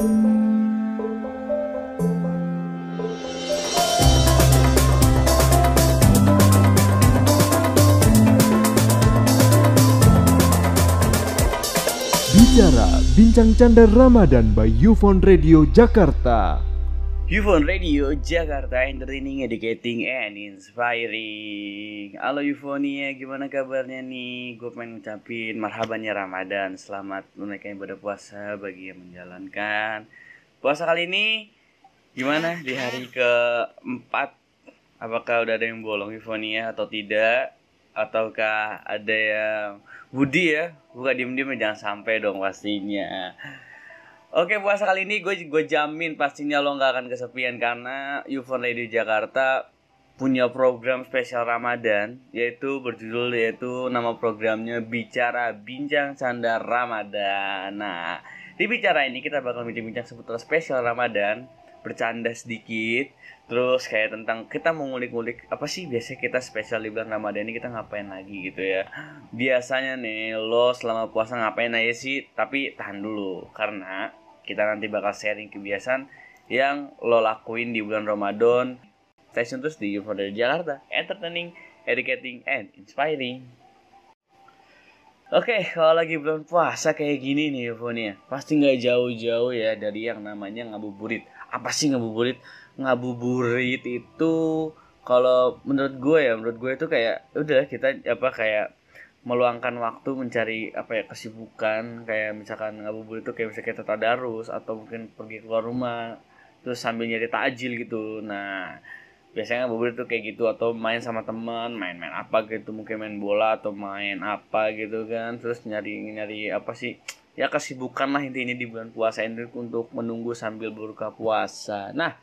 Bicara Bincang Canda Ramadan by Yufon Radio Jakarta. Yufon Radio Jakarta entertaining, educating, and inspiring. Halo Yufonia, gimana kabarnya nih? Gue pengen ngucapin marhabannya Ramadan. Selamat menunaikan ibadah puasa bagi yang menjalankan. Puasa kali ini gimana di hari keempat? Apakah udah ada yang bolong Yufonia atau tidak? Ataukah ada yang Budi ya? Bukan diem-diem jangan sampai dong pastinya. Oke puasa kali ini gue gue jamin pastinya lo nggak akan kesepian karena Yufon Radio Jakarta punya program spesial Ramadan yaitu berjudul yaitu nama programnya Bicara Bincang Canda Ramadan. Nah di bicara ini kita bakal bincang-bincang seputar spesial Ramadan, bercanda sedikit, terus kayak tentang kita mau ngulik-ngulik apa sih biasanya kita spesial di bulan Ramadan ini kita ngapain lagi gitu ya. Biasanya nih lo selama puasa ngapain aja sih? Tapi tahan dulu karena kita nanti bakal sharing kebiasaan yang lo lakuin di bulan Ramadan. Stay tune terus di UFO dari Jakarta. Entertaining, educating, and inspiring. Oke, kalau lagi bulan puasa kayak gini nih UFO nih ya. Pasti nggak jauh-jauh ya dari yang namanya ngabuburit. Apa sih ngabuburit? Ngabuburit itu kalau menurut gue ya, menurut gue itu kayak udah kita apa kayak meluangkan waktu mencari apa ya kesibukan kayak misalkan ngabuburit itu kayak bisa kita tadarus atau mungkin pergi keluar rumah terus sambil nyari takjil gitu. Nah biasanya ngabuburit itu kayak gitu atau main sama teman main-main apa gitu mungkin main bola atau main apa gitu kan. Terus nyari nyari apa sih ya kesibukan lah intinya di bulan puasa ini untuk menunggu sambil berbuka puasa. Nah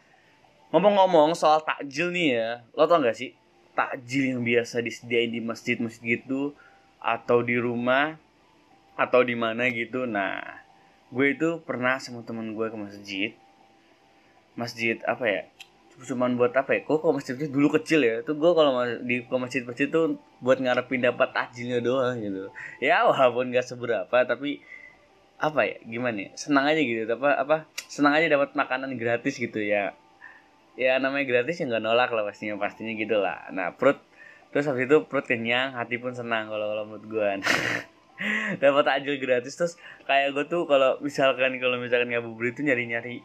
ngomong-ngomong soal takjil nih ya lo tau gak sih takjil yang biasa disediain di masjid-masjid gitu atau di rumah atau di mana gitu. Nah gue itu pernah sama temen gue ke masjid. Masjid apa ya? Cuman buat apa ya? Kok ke masjid dulu kecil ya? Tuh gue kalau di ke masjid masjid tuh buat ngarepin dapat takjilnya doang gitu. Ya walaupun gak seberapa tapi apa ya? Gimana ya? Senang aja gitu. Apa apa senang aja dapat makanan gratis gitu ya. Ya namanya gratis ya nggak nolak lah pastinya pastinya gitu lah. Nah perut terus habis itu perut kenyang hati pun senang kalau kalau menurut gue dapat takjil gratis terus kayak gue tuh kalau misalkan kalau misalkan ngabuburit itu nyari nyari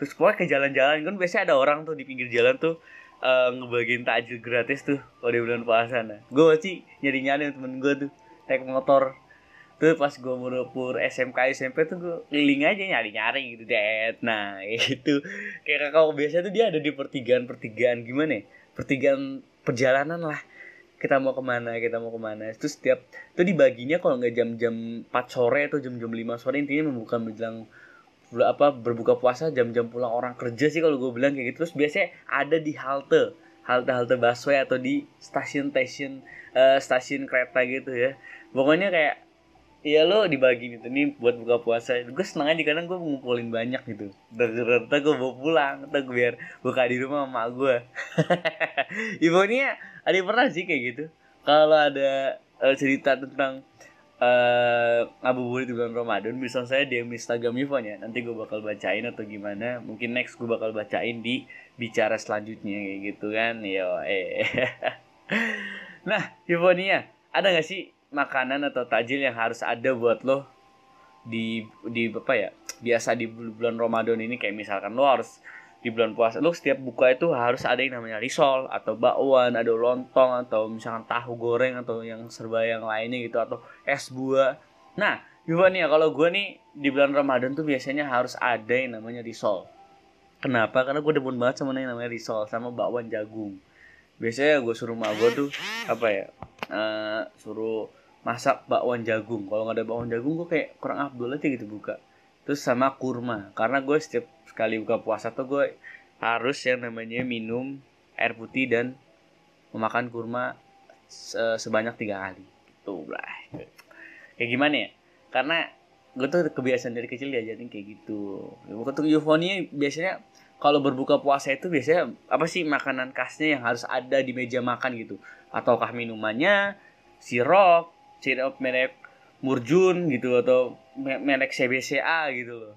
terus gue ke jalan-jalan kan biasanya ada orang tuh di pinggir jalan tuh uh, ngebagiin takjil gratis tuh kalau di bulan puasa. Nah gue pasti nyari nyari temen gue tuh naik motor. Tuh pas gue merupur SMK SMP tuh gue keliling aja nyari nyari gitu deh nah itu. Kayak kakak biasa tuh dia ada di pertigaan pertigaan gimana ya? Pertigaan perjalanan lah. Kita mau ke mana kita mau ke mana. Itu setiap itu dibaginya kalau nggak jam-jam 4 sore atau jam-jam 5 sore intinya membuka menjelang apa berbuka puasa jam-jam pulang orang kerja sih kalau gue bilang kayak gitu. Terus biasanya ada di halte halte halte busway atau di stasiun stasiun uh, stasiun kereta gitu ya. Pokoknya kayak Iya lo dibagi gitu. Nih buat buka puasa. Gue seneng aja karena gue ngumpulin banyak gitu. Ternyata gue bawa pulang. Atau gue biar buka di rumah sama gue. Ibunya ada yang pernah sih kayak gitu. Kalau ada uh, cerita tentang uh, ngabuburit di bulan Ramadan bisa saya DM Instagram Yvonne ya nanti gue bakal bacain atau gimana. Mungkin next gue bakal bacain di bicara selanjutnya kayak gitu kan. Yo eh. Nah Yvonne ada gak sih makanan atau tajil yang harus ada buat lo di di apa ya biasa di bulan Ramadan ini. Kayak misalkan lo harus di bulan puasa lo setiap buka itu harus ada yang namanya risol atau bakwan ada lontong atau misalkan tahu goreng atau yang serba yang lainnya gitu atau es buah. Nah gimana ya kalau gue nih di bulan Ramadan tuh biasanya harus ada yang namanya risol. Kenapa? Karena gue demen banget sama yang namanya risol sama bakwan jagung. Biasanya gue suruh mak gue tuh apa ya uh, suruh masak bakwan jagung. Kalau nggak ada bakwan jagung gue kayak kurang abdul aja gitu buka. Terus sama kurma. Karena gue setiap sekali buka puasa tuh gue harus yang namanya minum air putih dan memakan kurma se sebanyak tiga kali. Gitu lah kayak gimana ya? Karena gue tuh kebiasaan dari kecil diajarin kayak gitu. Waktu eufonia biasanya kalau berbuka puasa itu biasanya apa sih makanan khasnya yang harus ada di meja makan gitu. Ataukah minumannya sirup sirup merek Murjun gitu atau merek CBCA gitu loh.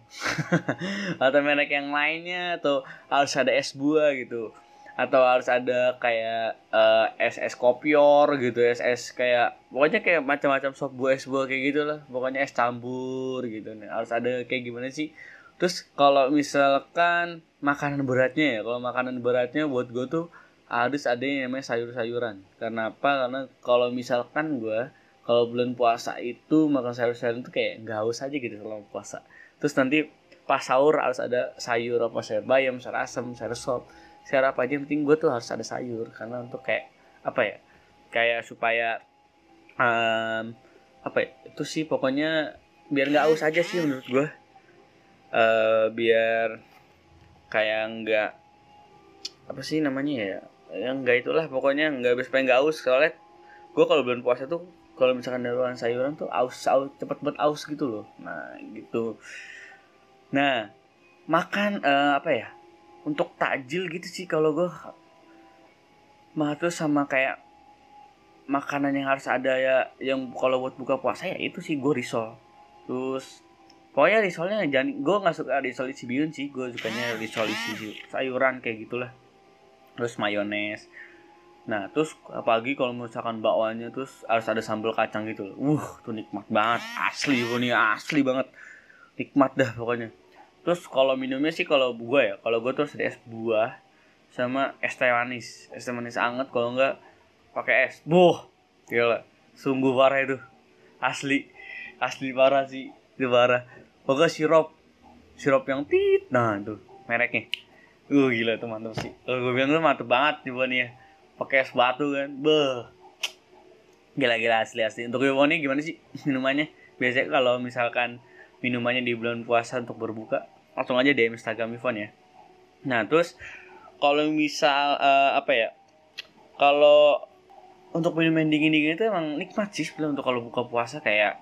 Atau merek yang lainnya atau harus ada es buah gitu. Atau harus ada kayak uh, es es kopior gitu es es kayak pokoknya kayak macam-macam sop buah es buah kayak gitu lah. Pokoknya es campur gitu. Nih harus ada kayak gimana sih? Terus kalau misalkan makanan beratnya ya kalau makanan beratnya buat gue tuh harus ada yang namanya sayur-sayuran. Karena apa? Karena kalau misalkan gue kalau bulan puasa itu makan sayur-sayuran itu kayak nggak haus aja gitu selama puasa. Terus nanti pas sahur harus ada sayur apa sayur bayam sayur asam sayur sop sayur apa aja yang penting gue tuh harus ada sayur. Karena untuk kayak apa ya kayak supaya um, apa ya itu sih pokoknya biar nggak haus aja sih menurut gue uh, biar kayak nggak apa sih namanya ya yang nggak itulah pokoknya nggak supaya nggak haus. Soalnya gue kalau bulan puasa tuh kalau misalkan dari sayuran tuh aus aus cepet banget aus gitu loh. Nah gitu. Nah makan uh, apa ya untuk takjil gitu sih kalau gue mah tuh sama kayak makanan yang harus ada ya yang kalau buat buka puasa ya itu sih gue risol. Terus pokoknya risolnya jangan gue nggak suka risol isi bihun sih. Gue sukanya risol isi sayuran kayak gitulah. Terus mayones Nah, terus apalagi kalau misalkan bakwanya terus harus ada sambal kacang gitu. Uh, tuh nikmat banget. Asli ini asli banget. Nikmat dah pokoknya. Terus kalau minumnya sih kalau gue ya, kalau gue terus ada es buah sama es teh manis. Es teh manis anget kalau enggak pakai es. Boh, gila. Sungguh parah itu. Asli. Asli parah sih. Itu parah. Pokoknya sirup. Sirup yang tit. Nah, itu mereknya. Uh, gila tuh mantap sih. Kalau gue bilang tuh mantap banget nih ya pakai es batu kan. Beh gila-gila asli asli. Untuk ini gimana sih minumannya? Biasanya kalau misalkan minumannya di bulan puasa untuk berbuka langsung aja DM Instagram Ivon ya. Nah terus kalau misal uh, apa ya kalau untuk minuman dingin dingin itu emang nikmat sih sebelum untuk kalau buka puasa kayak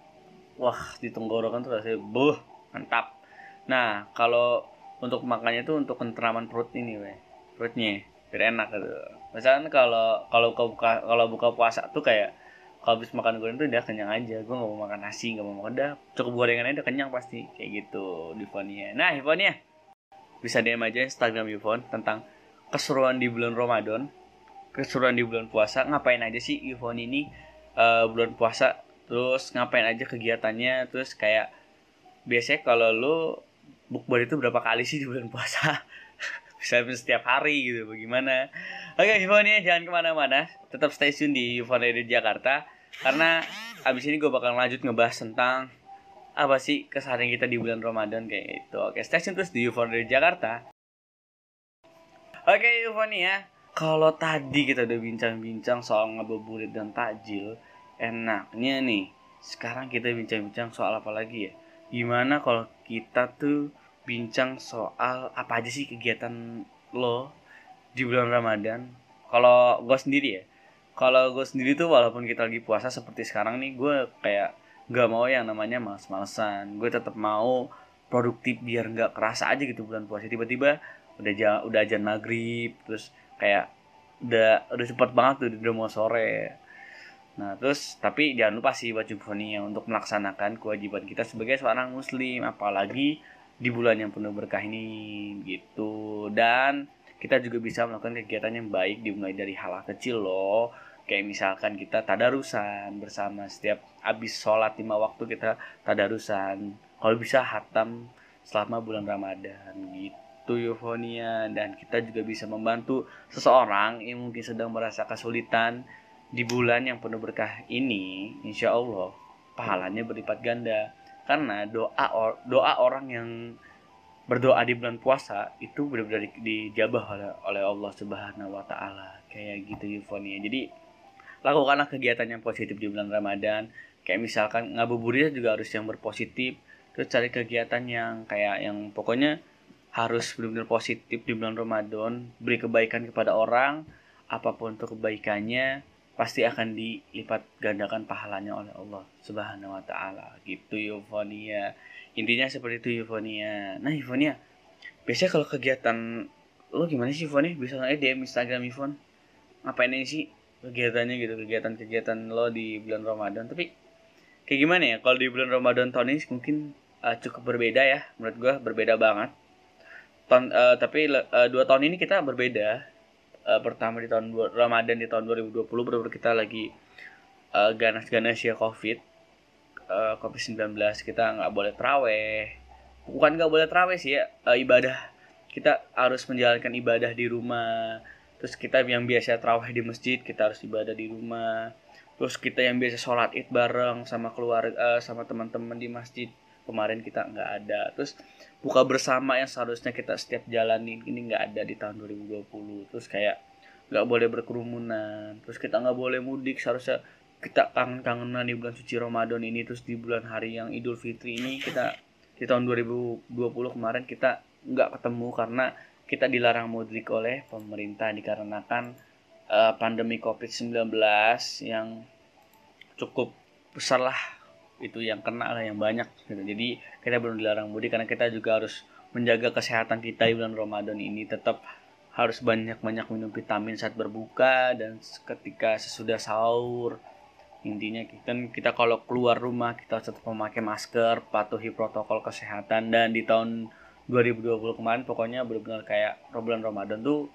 wah di tenggorokan tuh rasanya buh mantap. Nah kalau untuk makannya tuh untuk kenteraman perut ini weh perutnya biar enak gitu misalkan kalau kalau buka kalau buka puasa tuh kayak kalau habis makan goreng tuh udah kenyang aja. Gue nggak mau makan nasi nggak mau makan dah cukup gorengan aja udah kenyang pasti. Kayak gitu di Ivonia nah Ivonia bisa DM aja Instagram Yvonne tentang keseruan di bulan Ramadan keseruan di bulan puasa. Ngapain aja sih Yvonne ini uh, bulan puasa? Terus ngapain aja kegiatannya? Terus kayak biasanya kalau lo bukber itu berapa kali sih di bulan puasa bisa setiap hari gitu bagaimana oke okay, Yufonia jangan ke mana-mana. Tetap stay tune di Yufonia di Jakarta karena abis ini gue bakal lanjut ngebahas tentang apa sih keseharian kita di bulan Ramadan kayak itu oke okay, stay tune terus di Yufonia di Jakarta. Oke okay, Yufonia kalau tadi kita udah bincang-bincang soal ngabuburit dan takjil enaknya nih sekarang kita bincang-bincang soal apa lagi ya? Gimana kalau kita tuh bincang soal apa aja sih kegiatan lo di bulan Ramadan. Kalau gue sendiri ya, kalau gue sendiri tuh walaupun kita lagi puasa seperti sekarang nih, gue kayak gak mau yang namanya males-malesan. Gue tetap mau produktif biar nggak kerasa aja gitu bulan puasa. Tiba-tiba udah jam, udah ajan maghrib, terus kayak udah udah cepet banget tuh udah mau sore. Nah terus tapi jangan lupa sih buat yang untuk melaksanakan kewajiban kita sebagai seorang muslim apalagi di bulan yang penuh berkah ini gitu. Dan kita juga bisa melakukan kegiatan yang baik dimulai dari hal kecil loh. Kayak misalkan kita tadarusan bersama setiap habis sholat lima waktu kita tadarusan. Kalau bisa hatam selama bulan Ramadan gitu Eufonia dan kita juga bisa membantu seseorang yang mungkin sedang merasa kesulitan di bulan yang penuh berkah ini insya Allah pahalanya berlipat ganda karena doa or, doa orang yang berdoa di bulan puasa itu benar-benar dijabah oleh oleh Allah Subhanahu wa taala kayak gitu Yufonia. Jadi lakukanlah kegiatan yang positif di bulan Ramadan. Kayak misalkan ngabuburit juga harus yang berpositif. Terus cari kegiatan yang kayak yang pokoknya harus benar-benar positif di bulan Ramadan, beri kebaikan kepada orang, apa pun untuk kebaikannya, pasti akan dilipat gandakan pahalanya oleh Allah Subhanahu wa taala. Gitu Yufonia. Intinya seperti itu Yufonia. Nah, Yufonia, biasanya kalau kegiatan lo gimana sih Yufonia? Bisa aja DM Instagram Yvonne. Ngapain ini sih kegiatannya gitu, kegiatan-kegiatan lo di bulan Ramadan. Tapi kayak gimana ya kalau di bulan Ramadan tahun ini mungkin uh, cukup berbeda ya menurut gue berbeda banget tahun uh, tapi uh, dua tahun ini kita berbeda uh, pertama di tahun Ramadan di tahun 2020 benar kita lagi uh, ganas-ganas ya covid uh, covid 19 kita nggak boleh traweh bukan nggak boleh traweh sih ya uh, ibadah. Kita harus menjalankan ibadah di rumah. Terus kita yang biasa traweh di masjid kita harus ibadah di rumah. Terus kita yang biasa sholat id bareng sama keluarga sama teman-teman di masjid kemarin kita nggak ada. Terus buka bersama yang seharusnya kita setiap jalanin ini nggak ada di tahun 2020 terus kayak nggak boleh berkerumunan. Terus kita nggak boleh mudik. Seharusnya kita kangen-kangenan di bulan suci Ramadan ini. Terus di bulan hari yang Idul Fitri ini kita di tahun 2020 kemarin kita nggak ketemu karena kita dilarang mudik oleh pemerintah dikarenakan uh, pandemi COVID-19 yang cukup besar lah itu yang kena lah yang banyak gitu. jadi kita belum dilarang mudik karena kita juga harus menjaga kesehatan kita di bulan Ramadan ini. Tetap harus banyak-banyak minum vitamin saat berbuka dan ketika sesudah sahur. Intinya kita kita kalau keluar rumah kita tetap memakai masker patuhi protokol kesehatan. Dan di tahun 2020 kemarin pokoknya benar-benar kayak bulan Ramadan tuh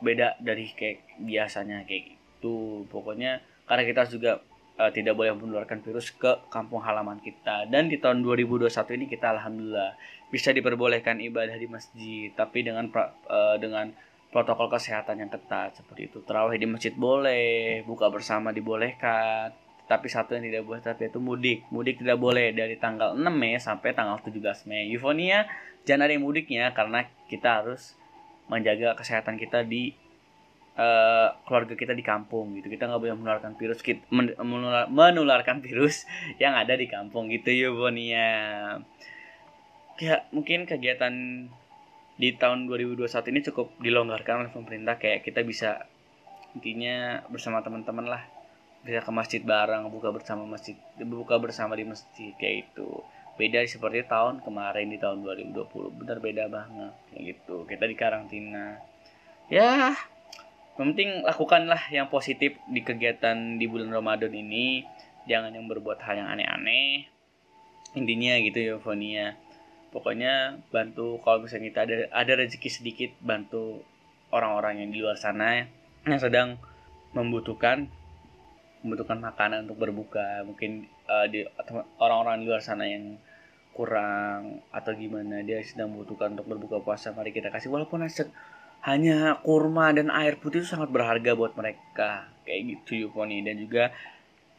beda dari kayak biasanya kayak gitu. Pokoknya karena kita juga uh, tidak boleh menularkan virus ke kampung halaman kita. Dan di tahun 2021 ini kita alhamdulillah bisa diperbolehkan ibadah di masjid, tapi dengan uh, dengan protokol kesehatan yang ketat seperti itu. Terawih di masjid boleh, buka bersama dibolehkan. Tapi satu yang tidak boleh tapi itu mudik. Mudik tidak boleh dari tanggal 6 Mei sampai tanggal 17 Mei. Eufonia jangan ada yang mudiknya karena kita harus menjaga kesehatan kita di uh, keluarga kita di kampung gitu. Kita nggak boleh menularkan virus kita menular, menularkan virus yang ada di kampung gitu ya Bonia ya. Mungkin kegiatan di tahun 2021 ini cukup dilonggarkan oleh pemerintah. Kayak kita bisa intinya bersama teman-teman lah. Bisa ke masjid bareng buka bersama masjid buka bersama di masjid kayak itu beda seperti tahun kemarin di tahun 2020 benar beda banget kayak gitu. Kita di karantina. Ya penting lakukanlah yang positif di kegiatan di bulan Ramadan ini. Jangan yang berbuat hal yang aneh-aneh. Intinya gitu ya Fonia pokoknya bantu kalau misalnya kita ada ada rezeki sedikit bantu orang-orang yang di luar sana yang sedang membutuhkan membutuhkan makanan untuk berbuka. Mungkin uh, di orang-orang di luar sana yang kurang atau gimana dia sedang membutuhkan untuk berbuka puasa mari kita kasih. Walaupun hanya kurma dan air putih itu sangat berharga buat mereka. Kayak gitu Yuponi dan juga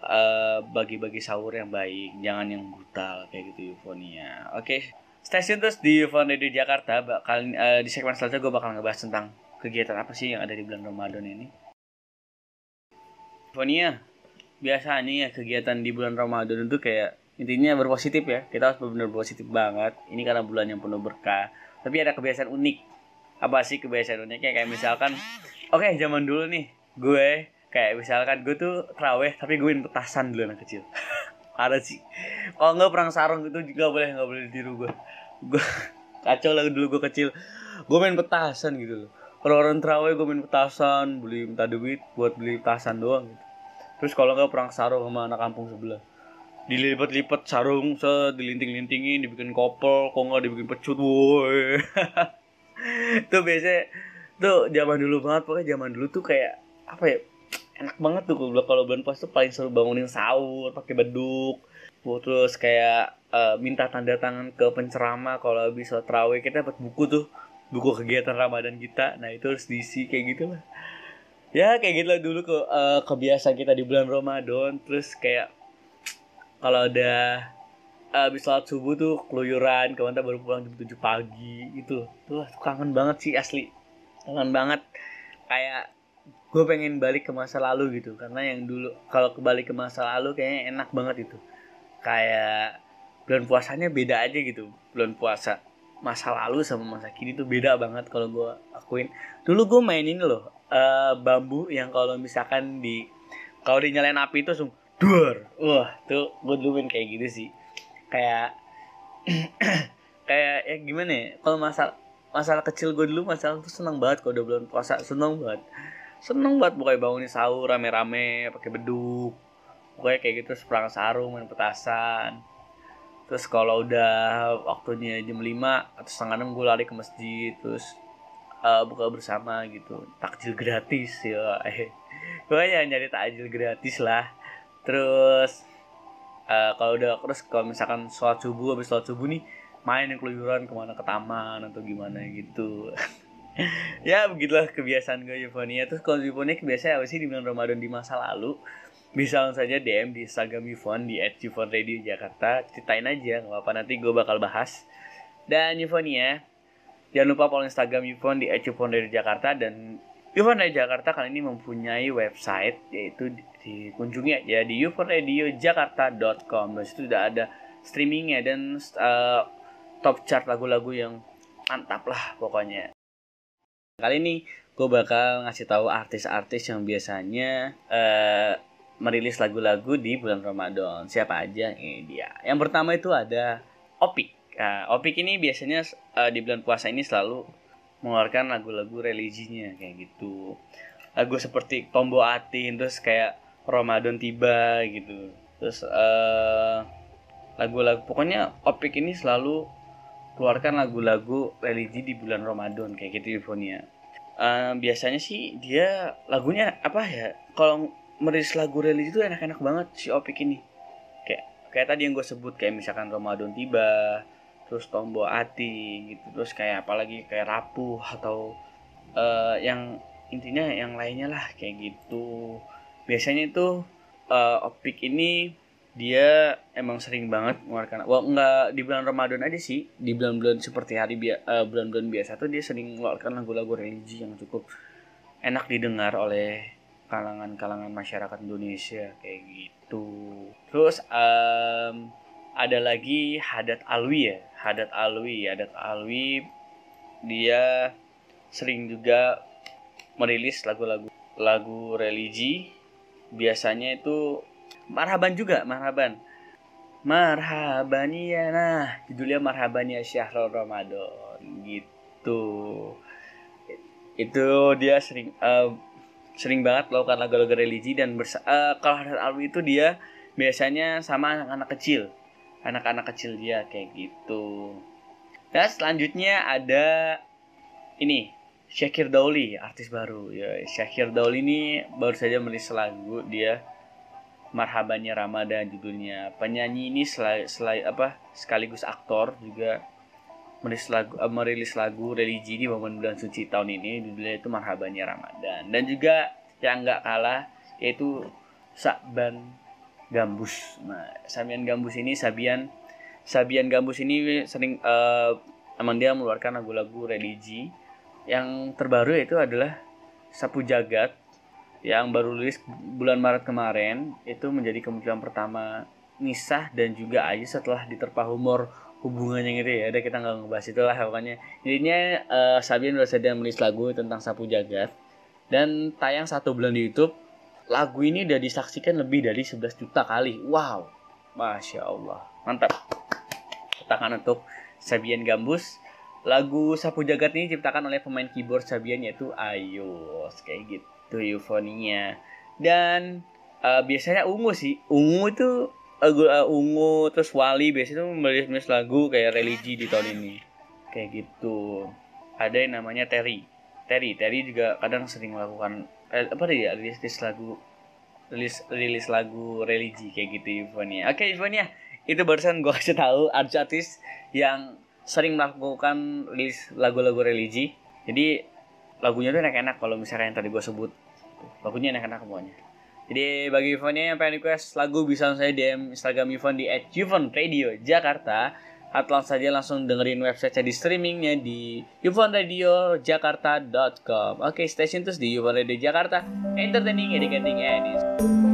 uh, bagi-bagi sahur yang baik jangan yang brutal. Kayak gitu Yufonia oke okay. stasiun terus di Yufon di Jakarta. Bakal uh, di segmen selanjutnya gue bakal ngebahas tentang kegiatan apa sih yang ada di bulan Ramadan ini. Yufonia biasanya ya kegiatan di bulan Ramadan itu kayak intinya berpositif ya. Kita harus benar-benar positif banget. Ini karena bulan yang penuh berkah. Tapi ada kebiasaan unik apa sih kebiasaan uniknya? Kayak misalkan oke okay, zaman dulu nih gue kayak misalkan gue tuh teraweh tapi gue main petasan dulu anak kecil. Ada sih. Kalau nggak perang sarung itu juga boleh nggak boleh ditiru gue. Gue kacau lah dulu gue kecil. Gue main petasan gitu loh. Kalau orang teraweh gue main petasan beli minta duit buat beli petasan doang gitu. Terus kalau nggak perang sarung sama anak kampung sebelah. Dilipat-lipat sarung se dilinting-lintingin dibikin kopel kok nggak dibikin pecut woi tuh biasanya tuh zaman dulu banget pokoknya zaman dulu tuh kayak apa ya enak banget tuh kalau bulan puasa tuh paling seru bangunin sahur pakai beduk. Terus kayak uh, minta tanda tangan ke penceramah kalau bisa terawih. Kita dapat buku tuh buku kegiatan Ramadan kita. Nah itu harus diisi kayak gitu lah. Ya kayak gitu lah dulu ke uh, kebiasaan kita di bulan Ramadan. Terus kayak kalau ada habis sholat subuh tuh keluyuran kawan baru pulang jam tujuh pagi itu tuh kangen banget sih asli. Kangen banget. Kayak gue pengen balik ke masa lalu gitu. Karena yang dulu kalau kembali ke masa lalu kayaknya enak banget itu. Kayak bulan puasanya beda aja gitu. Bulan puasa masa lalu sama masa kini tuh beda banget kalau gue akuin. Dulu gue main ini loh uh, bambu yang kalau misalkan di kalau dinyalain api itu langsung duar. Wah tuh gue dulu main kayak gitu sih kayak kayak ya gimana ya kalau masalah masalah kecil gue dulu masalah tuh seneng banget kalau udah bulan puasa seneng banget. Seneng banget pokoknya bangunin sahur rame-rame pakai beduk pokoknya kayak gitu terus perang sarung main petasan. Terus kalau udah waktunya jam 5 atau setengah enam gue lari ke masjid terus uh, buka bersama gitu. Takjil gratis ya eh pokoknya nyari takjil gratis lah. Terus uh, kalau udah terus kalau misalkan sholat subuh habis sholat subuh nih main yang keluyuran ke mana ke taman atau gimana gitu. Ya begitulah kebiasaan gue Yufonia. Terus kalau Yufonia kebiasaan apa sih di bulan Ramadan di masa lalu? Bisa langsung saja DM di Instagram Yufon di @yufon_radio Jakarta ceritain aja nggak apa-apa. Nanti gue bakal bahas. Dan Yufonia jangan lupa follow Instagram Yufon di @yufon_radio Jakarta dan Radio Jakarta kali ini mempunyai website yaitu dikunjungi aja di yufonradiojakarta.com dan situ sudah ada streamingnya dan uh, top chart lagu-lagu yang mantap lah pokoknya. Kali ini gue bakal ngasih tahu artis-artis yang biasanya uh, merilis lagu-lagu di bulan Ramadan. Siapa aja? Ini dia. Yang pertama itu ada Opik. Nah, Opik ini biasanya uh, di bulan puasa ini selalu mengeluarkan lagu-lagu religinya kayak gitu lagu seperti Tombo Atin terus kayak Ramadan tiba gitu terus uh, lagu-lagu pokoknya Opik ini selalu keluarkan lagu-lagu religi di bulan Ramadan kayak gitu Euphonia. Uh, biasanya sih dia lagunya apa ya? Kalau merilis lagu religi itu enak-enak banget si Opik ini. Kayak kayak tadi yang gue sebut kayak misalkan Ramadan tiba, terus Tombo Ati gitu, terus kayak apalagi kayak Rapuh atau uh, yang intinya yang lainnya lah kayak gitu. Biasanya itu uh, Opik ini dia emang sering banget mengeluarkan well enggak di bulan Ramadan aja sih di bulan-bulan seperti hari biasa uh, bulan-bulan biasa tuh dia sering mengeluarkan lagu-lagu religi yang cukup enak didengar oleh kalangan-kalangan masyarakat Indonesia kayak gitu terus um, ada lagi Hadat Alwi ya Hadat Alwi Hadat Alwi dia sering juga merilis lagu-lagu lagu religi. Biasanya itu marhaban juga marhaban. Marhaban ya nah judulnya marhaban ya syahrul ramadan gitu. Itu dia sering uh, sering banget melakukan lagu-lagu religi dan uh, kalau Hadat Alwi itu dia biasanya sama anak-anak kecil anak-anak kecil dia kayak gitu. Dan selanjutnya ada ini Syakir Dauli artis baru. Ya Syakir Dauli ini baru saja merilis lagu dia Marhabannya Ramadan judulnya. Penyanyi ini selain selai apa sekaligus aktor juga merilis lagu uh, merilis lagu religi di momen bulan suci tahun ini judulnya itu Marhabannya Ramadan. Dan juga yang nggak kalah yaitu Saban Gambus. Nah, Sabian Gambus ini Sabian Sabian Gambus ini sering uh, emang dia mengeluarkan lagu-lagu religi. Yang terbaru itu adalah Sapu Jagat yang baru rilis bulan Maret kemarin itu menjadi kemunculan pertama Nisah dan juga Ayu setelah diterpa humor hubungannya gitu ya. Ada kita nggak ngebahas itu lah pokoknya. Intinya uh, Sabian udah sedang menulis lagu tentang sapu jagat dan tayang satu bulan di YouTube. Lagu ini udah disaksikan lebih dari 11 juta kali. Wow, masya Allah, mantap. Tangan untuk Sabian Gambus. Lagu Sapu Jagat ini diciptakan oleh pemain keyboard Sabian yaitu Ayos. Kayak gitu eufoninya. Dan uh, biasanya ungu sih. Ungu itu uh, ungu terus wali biasanya tuh menulis lagu kayak religi di tahun ini. Kayak gitu. Ada yang namanya Terry. Terry. Terry juga kadang sering melakukan apa dia? Rilis, rilis lagu rilis rilis lagu religi kayak gitu Euphonia oke okay, Euphonia itu barusan gue kasih tahu artis yang sering melakukan rilis lagu-lagu religi. Jadi lagunya tuh enak-enak kalau misalnya yang tadi gue sebut. Lagunya enak-enak semuanya. Jadi bagi Yvonne yang pengen request lagu bisa saya DM Instagram Yvonne di Radio Jakarta atau langsung saja langsung dengerin website di streamingnya di yufonradiojakarta.com Oke, okay, stay tune terus di Yvonne Radio Jakarta. Entertaining, educating, and